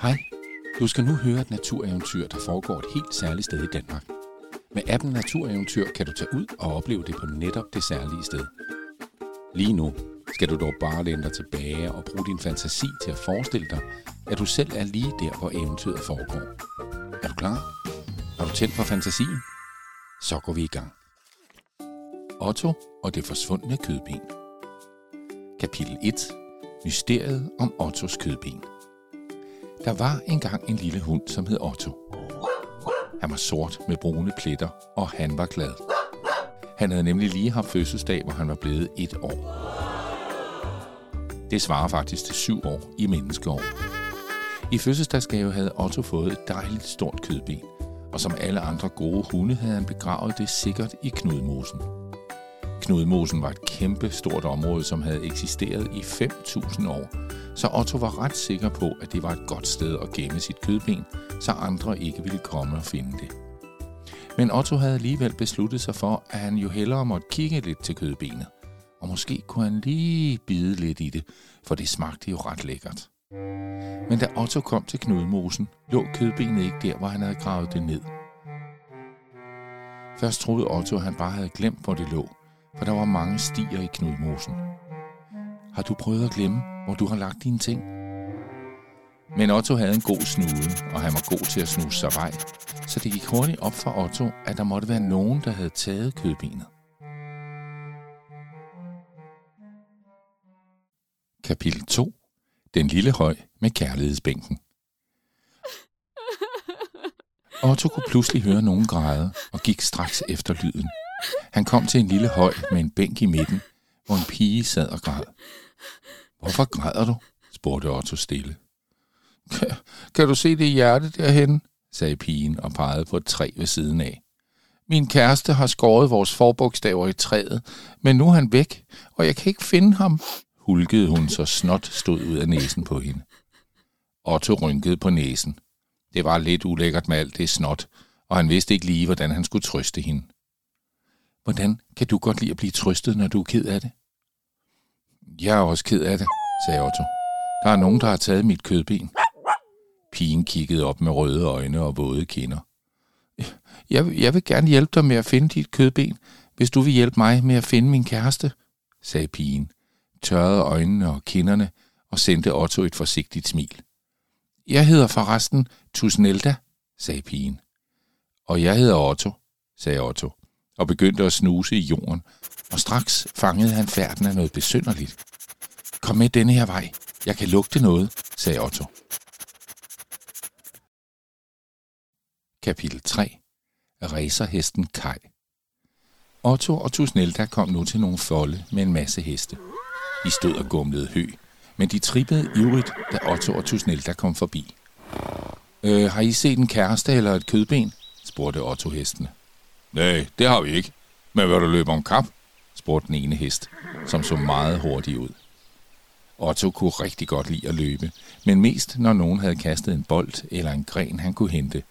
Hej, du skal nu høre et natureventyr, der foregår et helt særligt sted i Danmark. Med appen Natureventyr kan du tage ud og opleve det på netop det særlige sted. Lige nu skal du dog bare læne dig tilbage og bruge din fantasi til at forestille dig, at du selv er lige der, hvor eventyret foregår. Er du klar? Har du tændt for fantasien? Så går vi i gang. Otto og det forsvundne kødben. Kapitel 1. Mysteriet om Ottos kødben. Der var engang en lille hund, som hed Otto. Han var sort med brune pletter, og han var glad. Han havde nemlig lige haft fødselsdag, hvor han var blevet et år. Det svarer faktisk til syv år i menneskeår. I fødselsdagsgave havde Otto fået et dejligt stort kødben, og som alle andre gode hunde havde han begravet det sikkert i Knudmosen. Knudmosen var et kæmpe stort område, som havde eksisteret i 5.000 år, så Otto var ret sikker på, at det var et godt sted at gemme sit kødben, så andre ikke ville komme og finde det. Men Otto havde alligevel besluttet sig for, at han jo hellere måtte kigge lidt til kødbenet. Og måske kunne han lige bide lidt i det, for det smagte jo ret lækkert. Men da Otto kom til Knudmosen, lå kødbenet ikke der, hvor han havde gravet det ned. Først troede Otto, at han bare havde glemt, hvor det lå, for der var mange stier i Knudmosen. Har du prøvet at glemme, hvor du har lagt dine ting? Men Otto havde en god snude, og han var god til at snuse sig vej, så det gik hurtigt op for Otto, at der måtte være nogen, der havde taget kødbenet. Kapitel 2. Den lille høj med kærlighedsbænken. Otto kunne pludselig høre nogen græde og gik straks efter lyden. Han kom til en lille høj med en bænk i midten, hvor en pige sad og græd. Hvorfor græder du? spurgte Otto stille. Kan, kan du se det hjerte derhen? sagde pigen og pegede på et træ ved siden af. Min kæreste har skåret vores forbogstaver i træet, men nu er han væk, og jeg kan ikke finde ham, hulkede hun, så snot stod ud af næsen på hende. Otto rynkede på næsen. Det var lidt ulækkert med alt det snot, og han vidste ikke lige, hvordan han skulle trøste hende. Hvordan kan du godt lide at blive trøstet, når du er ked af det? Jeg er også ked af det, sagde Otto. Der er nogen, der har taget mit kødben. Pigen kiggede op med røde øjne og våde kinder. Jeg, jeg vil gerne hjælpe dig med at finde dit kødben, hvis du vil hjælpe mig med at finde min kæreste, sagde pigen, tørrede øjnene og kinderne og sendte Otto et forsigtigt smil. Jeg hedder forresten Tusnelda, sagde pigen. Og jeg hedder Otto, sagde Otto, og begyndte at snuse i jorden, og straks fangede han færden af noget besynderligt. Kom med denne her vej, jeg kan lugte noget, sagde Otto. Kapitel 3 Racerhesten Kai Otto og Tusnelda kom nu til nogle folde med en masse heste. De stod og gumlede hø, men de trippede ivrigt, da Otto og Tusnelda kom forbi. Øh, har I set en kæreste eller et kødben? spurgte Otto hestene. Nej, det har vi ikke. Men vil du løbe om kap? spurgte den ene hest, som så meget hurtigt ud. Otto kunne rigtig godt lide at løbe, men mest når nogen havde kastet en bold eller en gren, han kunne hente.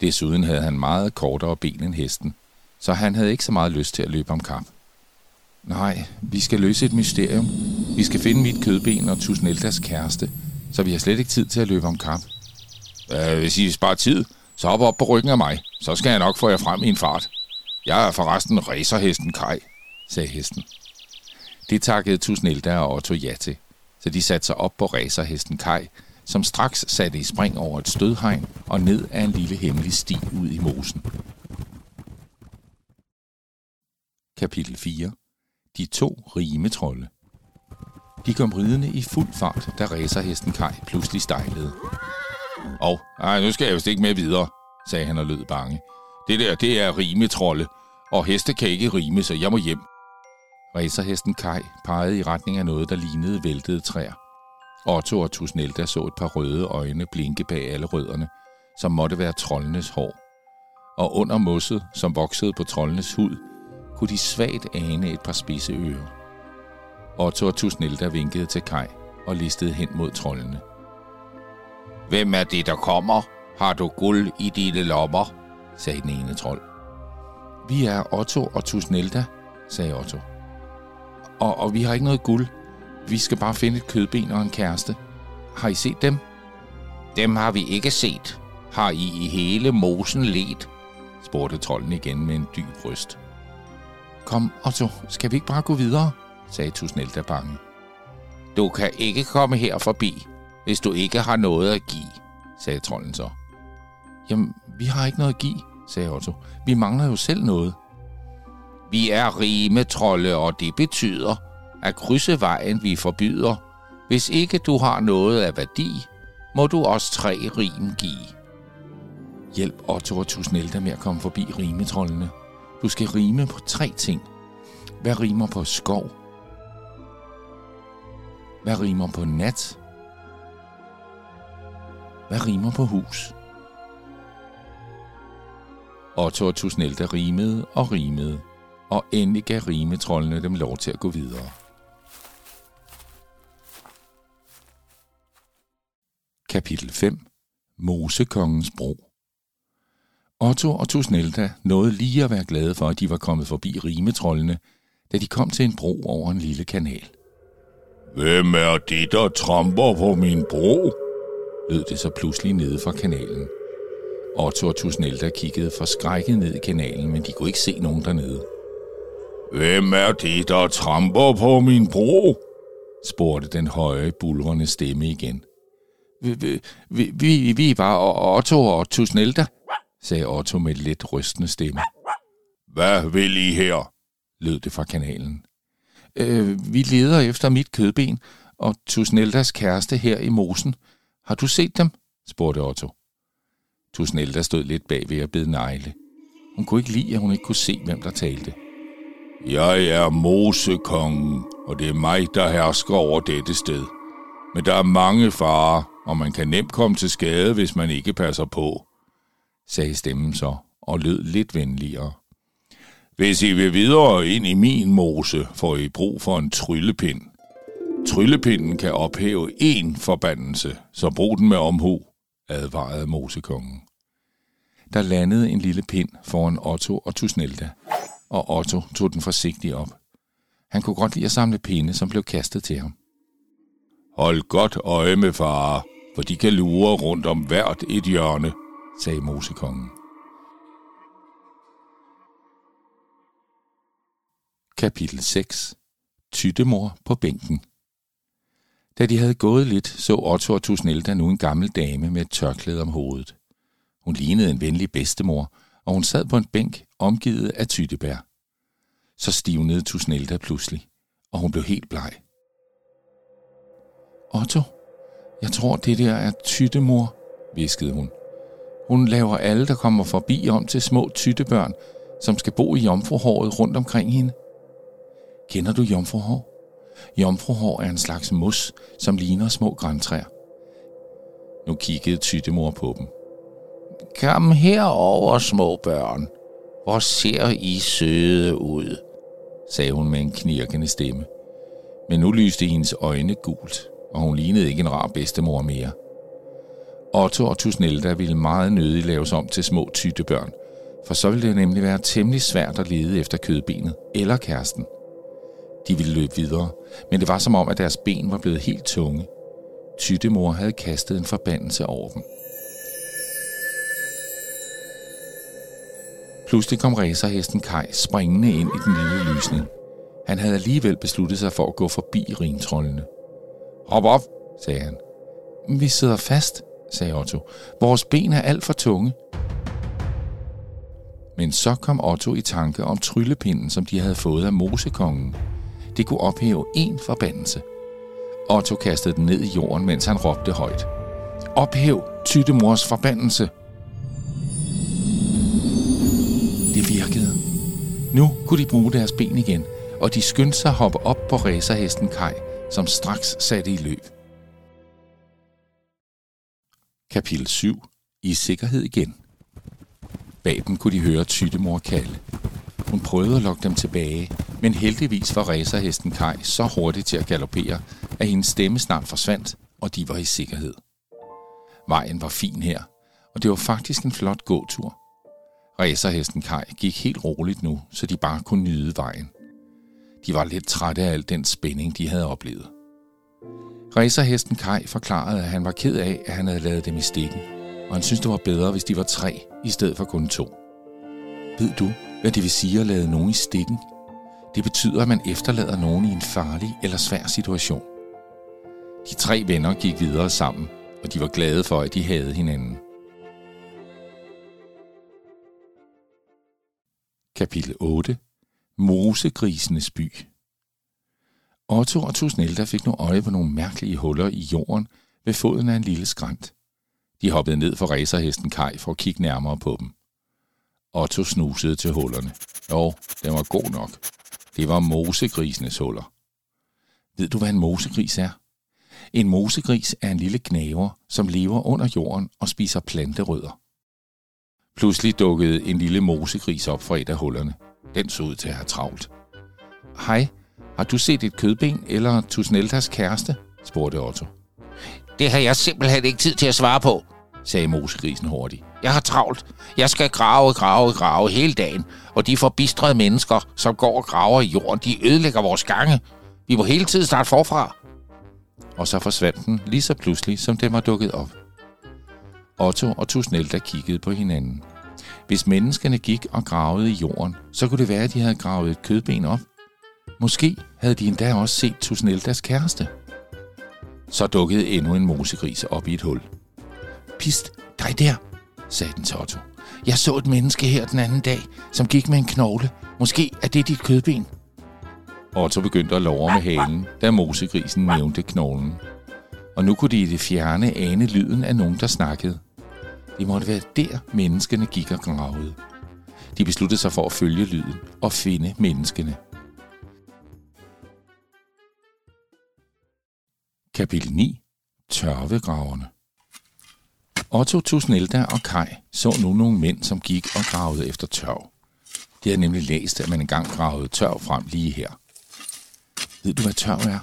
Desuden havde han meget kortere ben end hesten, så han havde ikke så meget lyst til at løbe om kap. Nej, vi skal løse et mysterium. Vi skal finde mit kødben og Tusneldas kæreste, så vi har slet ikke tid til at løbe om kap. Øh, hvis I sparer tid, så hop op på ryggen af mig. Så skal jeg nok få jer frem i en fart. Jeg er forresten racerhesten Kai, sagde hesten. Det takkede Tusnelda og Otto ja til, så de satte sig op på racerhesten Kai, som straks satte i spring over et stødhegn og ned ad en lille hemmelig sti ud i mosen. Kapitel 4 De to rimetrolde De kom ridende i fuld fart, da racerhesten Kai pludselig stejlede. Og, ej, nu skal jeg vist ikke med videre, sagde han og lød bange. Det der, det er rimetrolde, og heste kan ikke rime, så jeg må hjem. Racerhesten Kai pegede i retning af noget, der lignede væltede træer. Otto og Tusnelda så et par røde øjne blinke bag alle rødderne, som måtte være troldenes hår. Og under mosset, som voksede på troldenes hud, kunne de svagt ane et par spidse ører. Otto og Tusnelda vinkede til Kai og listede hen mod troldene. Hvem er det, der kommer? Har du guld i dine lommer? sagde den ene trold. Vi er Otto og Tusnelda, sagde Otto. Og, og vi har ikke noget guld. Vi skal bare finde et kødben og en kæreste. Har I set dem? Dem har vi ikke set. Har I i hele mosen let? spurgte trolden igen med en dyb røst. Kom, Otto, skal vi ikke bare gå videre? sagde Tusnelda bange. Du kan ikke komme her forbi, hvis du ikke har noget at give, sagde trolden så. Jamen, vi har ikke noget at give, sagde Otto. Vi mangler jo selv noget. Vi er rimetrolle, og det betyder, at krydse vejen vi forbyder. Hvis ikke du har noget af værdi, må du os tre rim give. Hjælp Otto og Tusnelda med at komme forbi rimetrollene. Du skal rime på tre ting. Hvad rimer på skov? Hvad rimer på nat? Hvad rimer på hus? Otto og Tusnelda rimede og rimede, og endelig gav rimetrollene dem lov til at gå videre. Kapitel 5 Mosekongens bro Otto og Tusnelda nåede lige at være glade for, at de var kommet forbi rimetrollene, da de kom til en bro over en lille kanal. Hvem er det, der tramper på min bro? lød det så pludselig nede fra kanalen. Otto og Tusnelda kiggede forskrækket ned i kanalen, men de kunne ikke se nogen dernede. Hvem er det, der tramper på min bro? spurgte den høje, bulrende stemme igen. Vi, vi, vi, vi var Otto og Tusnelda, sagde Otto med et lidt rystende stemme. Hvad vil I her? lød det fra kanalen. Øh, vi leder efter mit kødben og Tusneldas kæreste her i mosen. Har du set dem? spurgte Otto. Tusnelda stod lidt bag ved at bede negle. Hun kunne ikke lide, at hun ikke kunne se, hvem der talte. Jeg er mosekongen, og det er mig, der hersker over dette sted. Men der er mange farer, og man kan nemt komme til skade, hvis man ikke passer på, sagde stemmen så, og lød lidt venligere. Hvis I vil videre ind i min mose, får I brug for en tryllepind. Tryllepinden kan ophæve én forbandelse, så brug den med omhu, advarede mosekongen. Der landede en lille pind foran Otto og Tusnelda, og Otto tog den forsigtigt op. Han kunne godt lide at samle pinde, som blev kastet til ham. Hold godt øje med far, for de kan lure rundt om hvert et hjørne, sagde mosekongen. Kapitel 6 Tyttemor på bænken Da de havde gået lidt, så Otto og Tusnelda nu en gammel dame med et tørklæde om hovedet. Hun lignede en venlig bedstemor, og hun sad på en bænk omgivet af tyttebær. Så stivnede Tusnelda pludselig, og hun blev helt bleg. Otto, jeg tror, det der er tyttemor, viskede hun. Hun laver alle, der kommer forbi om til små tyttebørn, som skal bo i jomfruhåret rundt omkring hende. Kender du jomfruhår? Jomfruhår er en slags mos, som ligner små græntræer. Nu kiggede tyttemor på dem. Kom herover, små børn. Hvor ser I søde ud, sagde hun med en knirkende stemme. Men nu lyste hendes øjne gult, og hun lignede ikke en rar bedstemor mere. Otto og Tusnelda ville meget nødig laves om til små tyttebørn, for så ville det nemlig være temmelig svært at lede efter kødbenet eller kæresten. De ville løbe videre, men det var som om, at deres ben var blevet helt tunge. Tyttemor havde kastet en forbandelse over dem. Pludselig kom racerhesten Kai springende ind i den lille lysning. Han havde alligevel besluttet sig for at gå forbi rimtrollene. Hop op, sagde han. Vi sidder fast, sagde Otto. Vores ben er alt for tunge. Men så kom Otto i tanke om tryllepinden, som de havde fået af mosekongen. Det kunne ophæve en forbandelse. Otto kastede den ned i jorden, mens han råbte højt. Ophæv Tyttemors forbandelse! Nu kunne de bruge deres ben igen, og de skyndte sig at hoppe op på racerhesten Kai, som straks satte i løb. Kapitel 7. I sikkerhed igen. Bag dem kunne de høre Tyttemor kalde. Hun prøvede at lokke dem tilbage, men heldigvis var racerhesten Kai så hurtig til at galoppere, at hendes stemme snart forsvandt, og de var i sikkerhed. Vejen var fin her, og det var faktisk en flot gåtur. Racerhesten Kai gik helt roligt nu, så de bare kunne nyde vejen. De var lidt trætte af al den spænding, de havde oplevet. Racerhesten Kai forklarede, at han var ked af, at han havde lavet dem i stikken, og han syntes, det var bedre, hvis de var tre, i stedet for kun to. Ved du, hvad det vil sige at lade nogen i stikken? Det betyder, at man efterlader nogen i en farlig eller svær situation. De tre venner gik videre sammen, og de var glade for, at de havde hinanden. Kapitel 8 Mosegrisenes by Otto og Tusnelda fik nu øje på nogle mærkelige huller i jorden ved foden af en lille skrant. De hoppede ned for racerhesten Kai for at kigge nærmere på dem. Otto snusede til hullerne. Jo, den var god nok. Det var mosegrisenes huller. Ved du, hvad en mosegris er? En mosegris er en lille gnaver, som lever under jorden og spiser planterødder. Pludselig dukkede en lille mosegris op fra et af hullerne. Den så ud til at have travlt. Hej, har du set et kødben eller Tusneltas kæreste? spurgte Otto. Det har jeg simpelthen ikke tid til at svare på, sagde mosegrisen hurtigt. Jeg har travlt. Jeg skal grave, grave, grave hele dagen, og de forbistrede mennesker, som går og graver i jorden, de ødelægger vores gange. Vi må hele tiden starte forfra. Og så forsvandt den lige så pludselig, som den var dukket op. Otto og Tusnelda kiggede på hinanden. Hvis menneskene gik og gravede i jorden, så kunne det være, at de havde gravet et kødben op. Måske havde de endda også set Tusneldas kæreste. Så dukkede endnu en mosegris op i et hul. Pist, dig der, sagde den til Otto. Jeg så et menneske her den anden dag, som gik med en knogle. Måske er det dit kødben. Otto begyndte at lovre med halen, da mosegrisen nævnte knoglen. Og nu kunne de i det fjerne ane lyden af nogen, der snakkede. Det måtte være der, menneskene gik og gravede. De besluttede sig for at følge lyden og finde menneskene. Kapitel 9. Tørvegraverne Otto, Tusnelda og Kai så nu nogle mænd, som gik og gravede efter tørv. De havde nemlig læst, at man engang gravede tørv frem lige her. Ved du, hvad tørv er?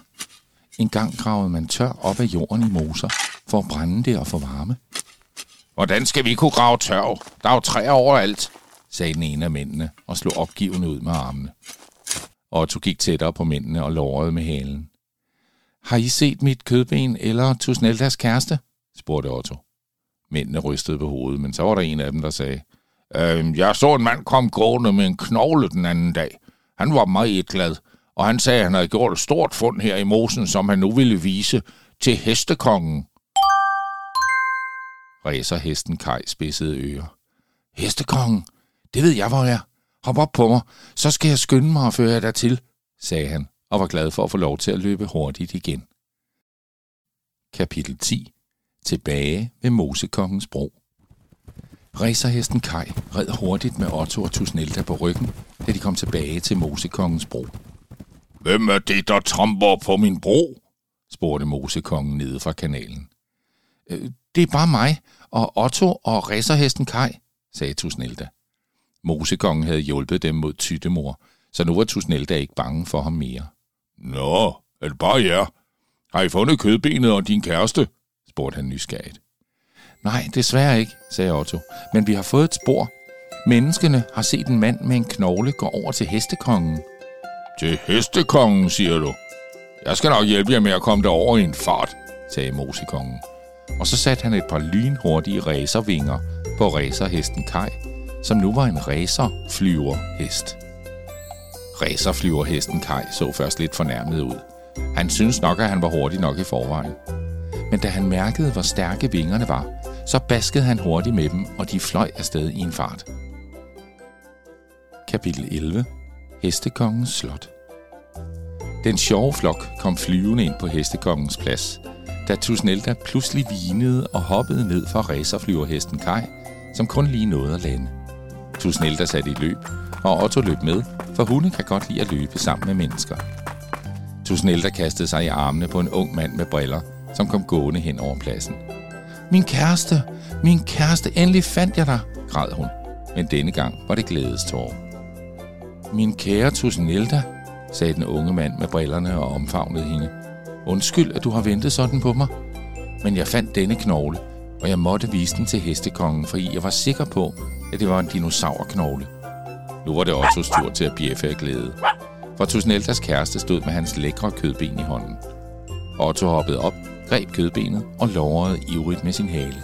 En gang gravede man tør op af jorden i moser for at brænde det og få varme. Hvordan skal vi kunne grave tørv? Der er jo træer overalt, sagde den ene af mændene og slog opgivende ud med armene. Otto gik tættere på mændene og lårede med halen. Har I set mit kødben eller Tusneldas kæreste? spurgte Otto. Mændene rystede på hovedet, men så var der en af dem, der sagde, øh, Jeg så en mand komme gående med en knogle den anden dag. Han var meget glad, og han sagde, at han havde gjort et stort fund her i mosen, som han nu ville vise til hestekongen. Ræser hesten Kai spidsede ører. Hestekongen, det ved jeg, hvor jeg er. Hop op på mig, så skal jeg skynde mig og føre jer dertil, sagde han, og var glad for at få lov til at løbe hurtigt igen. Kapitel 10 tilbage ved Mosekongens bro. Racerhesten Kai red hurtigt med Otto og Tusnelda på ryggen, da de kom tilbage til Mosekongens bro. Hvem er det, der tramper på min bro? spurgte Mosekongen nede fra kanalen. Øh, det er bare mig og Otto og racerhesten Kai, sagde Tusnelda. Mosekongen havde hjulpet dem mod Tyttemor, så nu var Tusnelda ikke bange for ham mere. Nå, er det bare jer? Har I fundet kødbenet og din kæreste? spurgte han nysgerrigt. Nej, desværre ikke, sagde Otto. Men vi har fået et spor. Menneskene har set en mand med en knogle gå over til hestekongen. Til hestekongen, siger du? Jeg skal nok hjælpe jer med at komme derover i en fart, sagde Mosekongen. Og så satte han et par lynhurtige racervinger på racerhesten Kai, som nu var en racerflyverhest. Racerflyverhesten Kai så først lidt fornærmet ud. Han syntes nok, at han var hurtig nok i forvejen men da han mærkede, hvor stærke vingerne var, så baskede han hurtigt med dem, og de fløj afsted i en fart. Kapitel 11. Hestekongens slot Den sjove flok kom flyvende ind på hestekongens plads, da Tusnelda pludselig vinede og hoppede ned fra racerflyverhesten Kai, som kun lige nåede at lande. Tusnelda satte i løb, og Otto løb med, for hunde kan godt lide at løbe sammen med mennesker. Tusnelda kastede sig i armene på en ung mand med briller – som kom gående hen over pladsen. Min kæreste, min kæreste, endelig fandt jeg dig, græd hun. Men denne gang var det glædestår. Min kære Tusnelda, sagde den unge mand med brillerne og omfavnede hende. Undskyld, at du har ventet sådan på mig. Men jeg fandt denne knogle, og jeg måtte vise den til hestekongen, fordi jeg var sikker på, at det var en dinosaurknogle. Nu var det Ottos tur til at bjeffe af glæde. For Tusneldas kæreste stod med hans lækre kødben i hånden. Otto hoppede op, greb kødbenet og lovrede ivrigt med sin hale.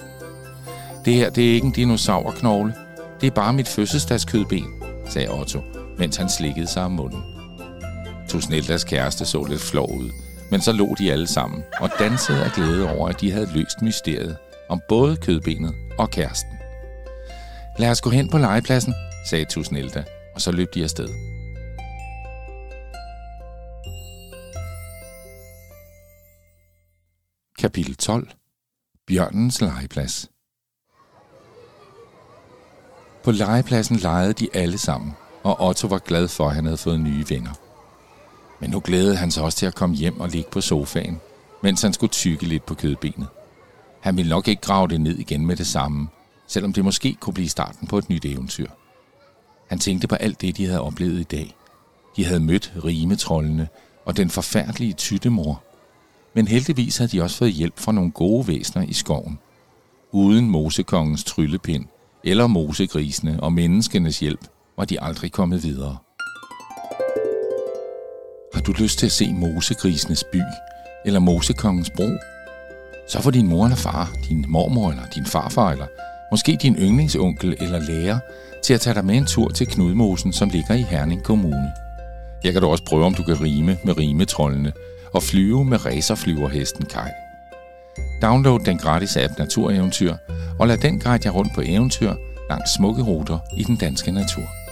Det her, det er ikke en dinosaurknogle. Det er bare mit fødselsdagskødben, sagde Otto, mens han slikkede sig om munden. Tusneldas kæreste så lidt flov ud, men så lå de alle sammen og dansede af glæde over, at de havde løst mysteriet om både kødbenet og kæresten. Lad os gå hen på legepladsen, sagde Tusnelda, og så løb de afsted. Kapitel 12 Bjørnens legeplads På legepladsen legede de alle sammen, og Otto var glad for, at han havde fået nye venner. Men nu glædede han sig også til at komme hjem og ligge på sofaen, mens han skulle tykke lidt på kødbenet. Han ville nok ikke grave det ned igen med det samme, selvom det måske kunne blive starten på et nyt eventyr. Han tænkte på alt det, de havde oplevet i dag. De havde mødt rimetrollene og den forfærdelige tyttemor. Men heldigvis havde de også fået hjælp fra nogle gode væsner i skoven. Uden mosekongens tryllepind eller mosegrisene og menneskenes hjælp var de aldrig kommet videre. Har du lyst til at se mosegrisenes by eller mosekongens bro? Så får din mor eller far, din mormor eller din farfar eller måske din yndlingsonkel eller lærer til at tage dig med en tur til Knudmosen, som ligger i Herning Kommune. Her kan du også prøve, om du kan rime med rimetrollene og flyve med racerflyverhesten Kai. Download den gratis app Natureventyr og lad den guide jer rundt på eventyr langs smukke ruter i den danske natur.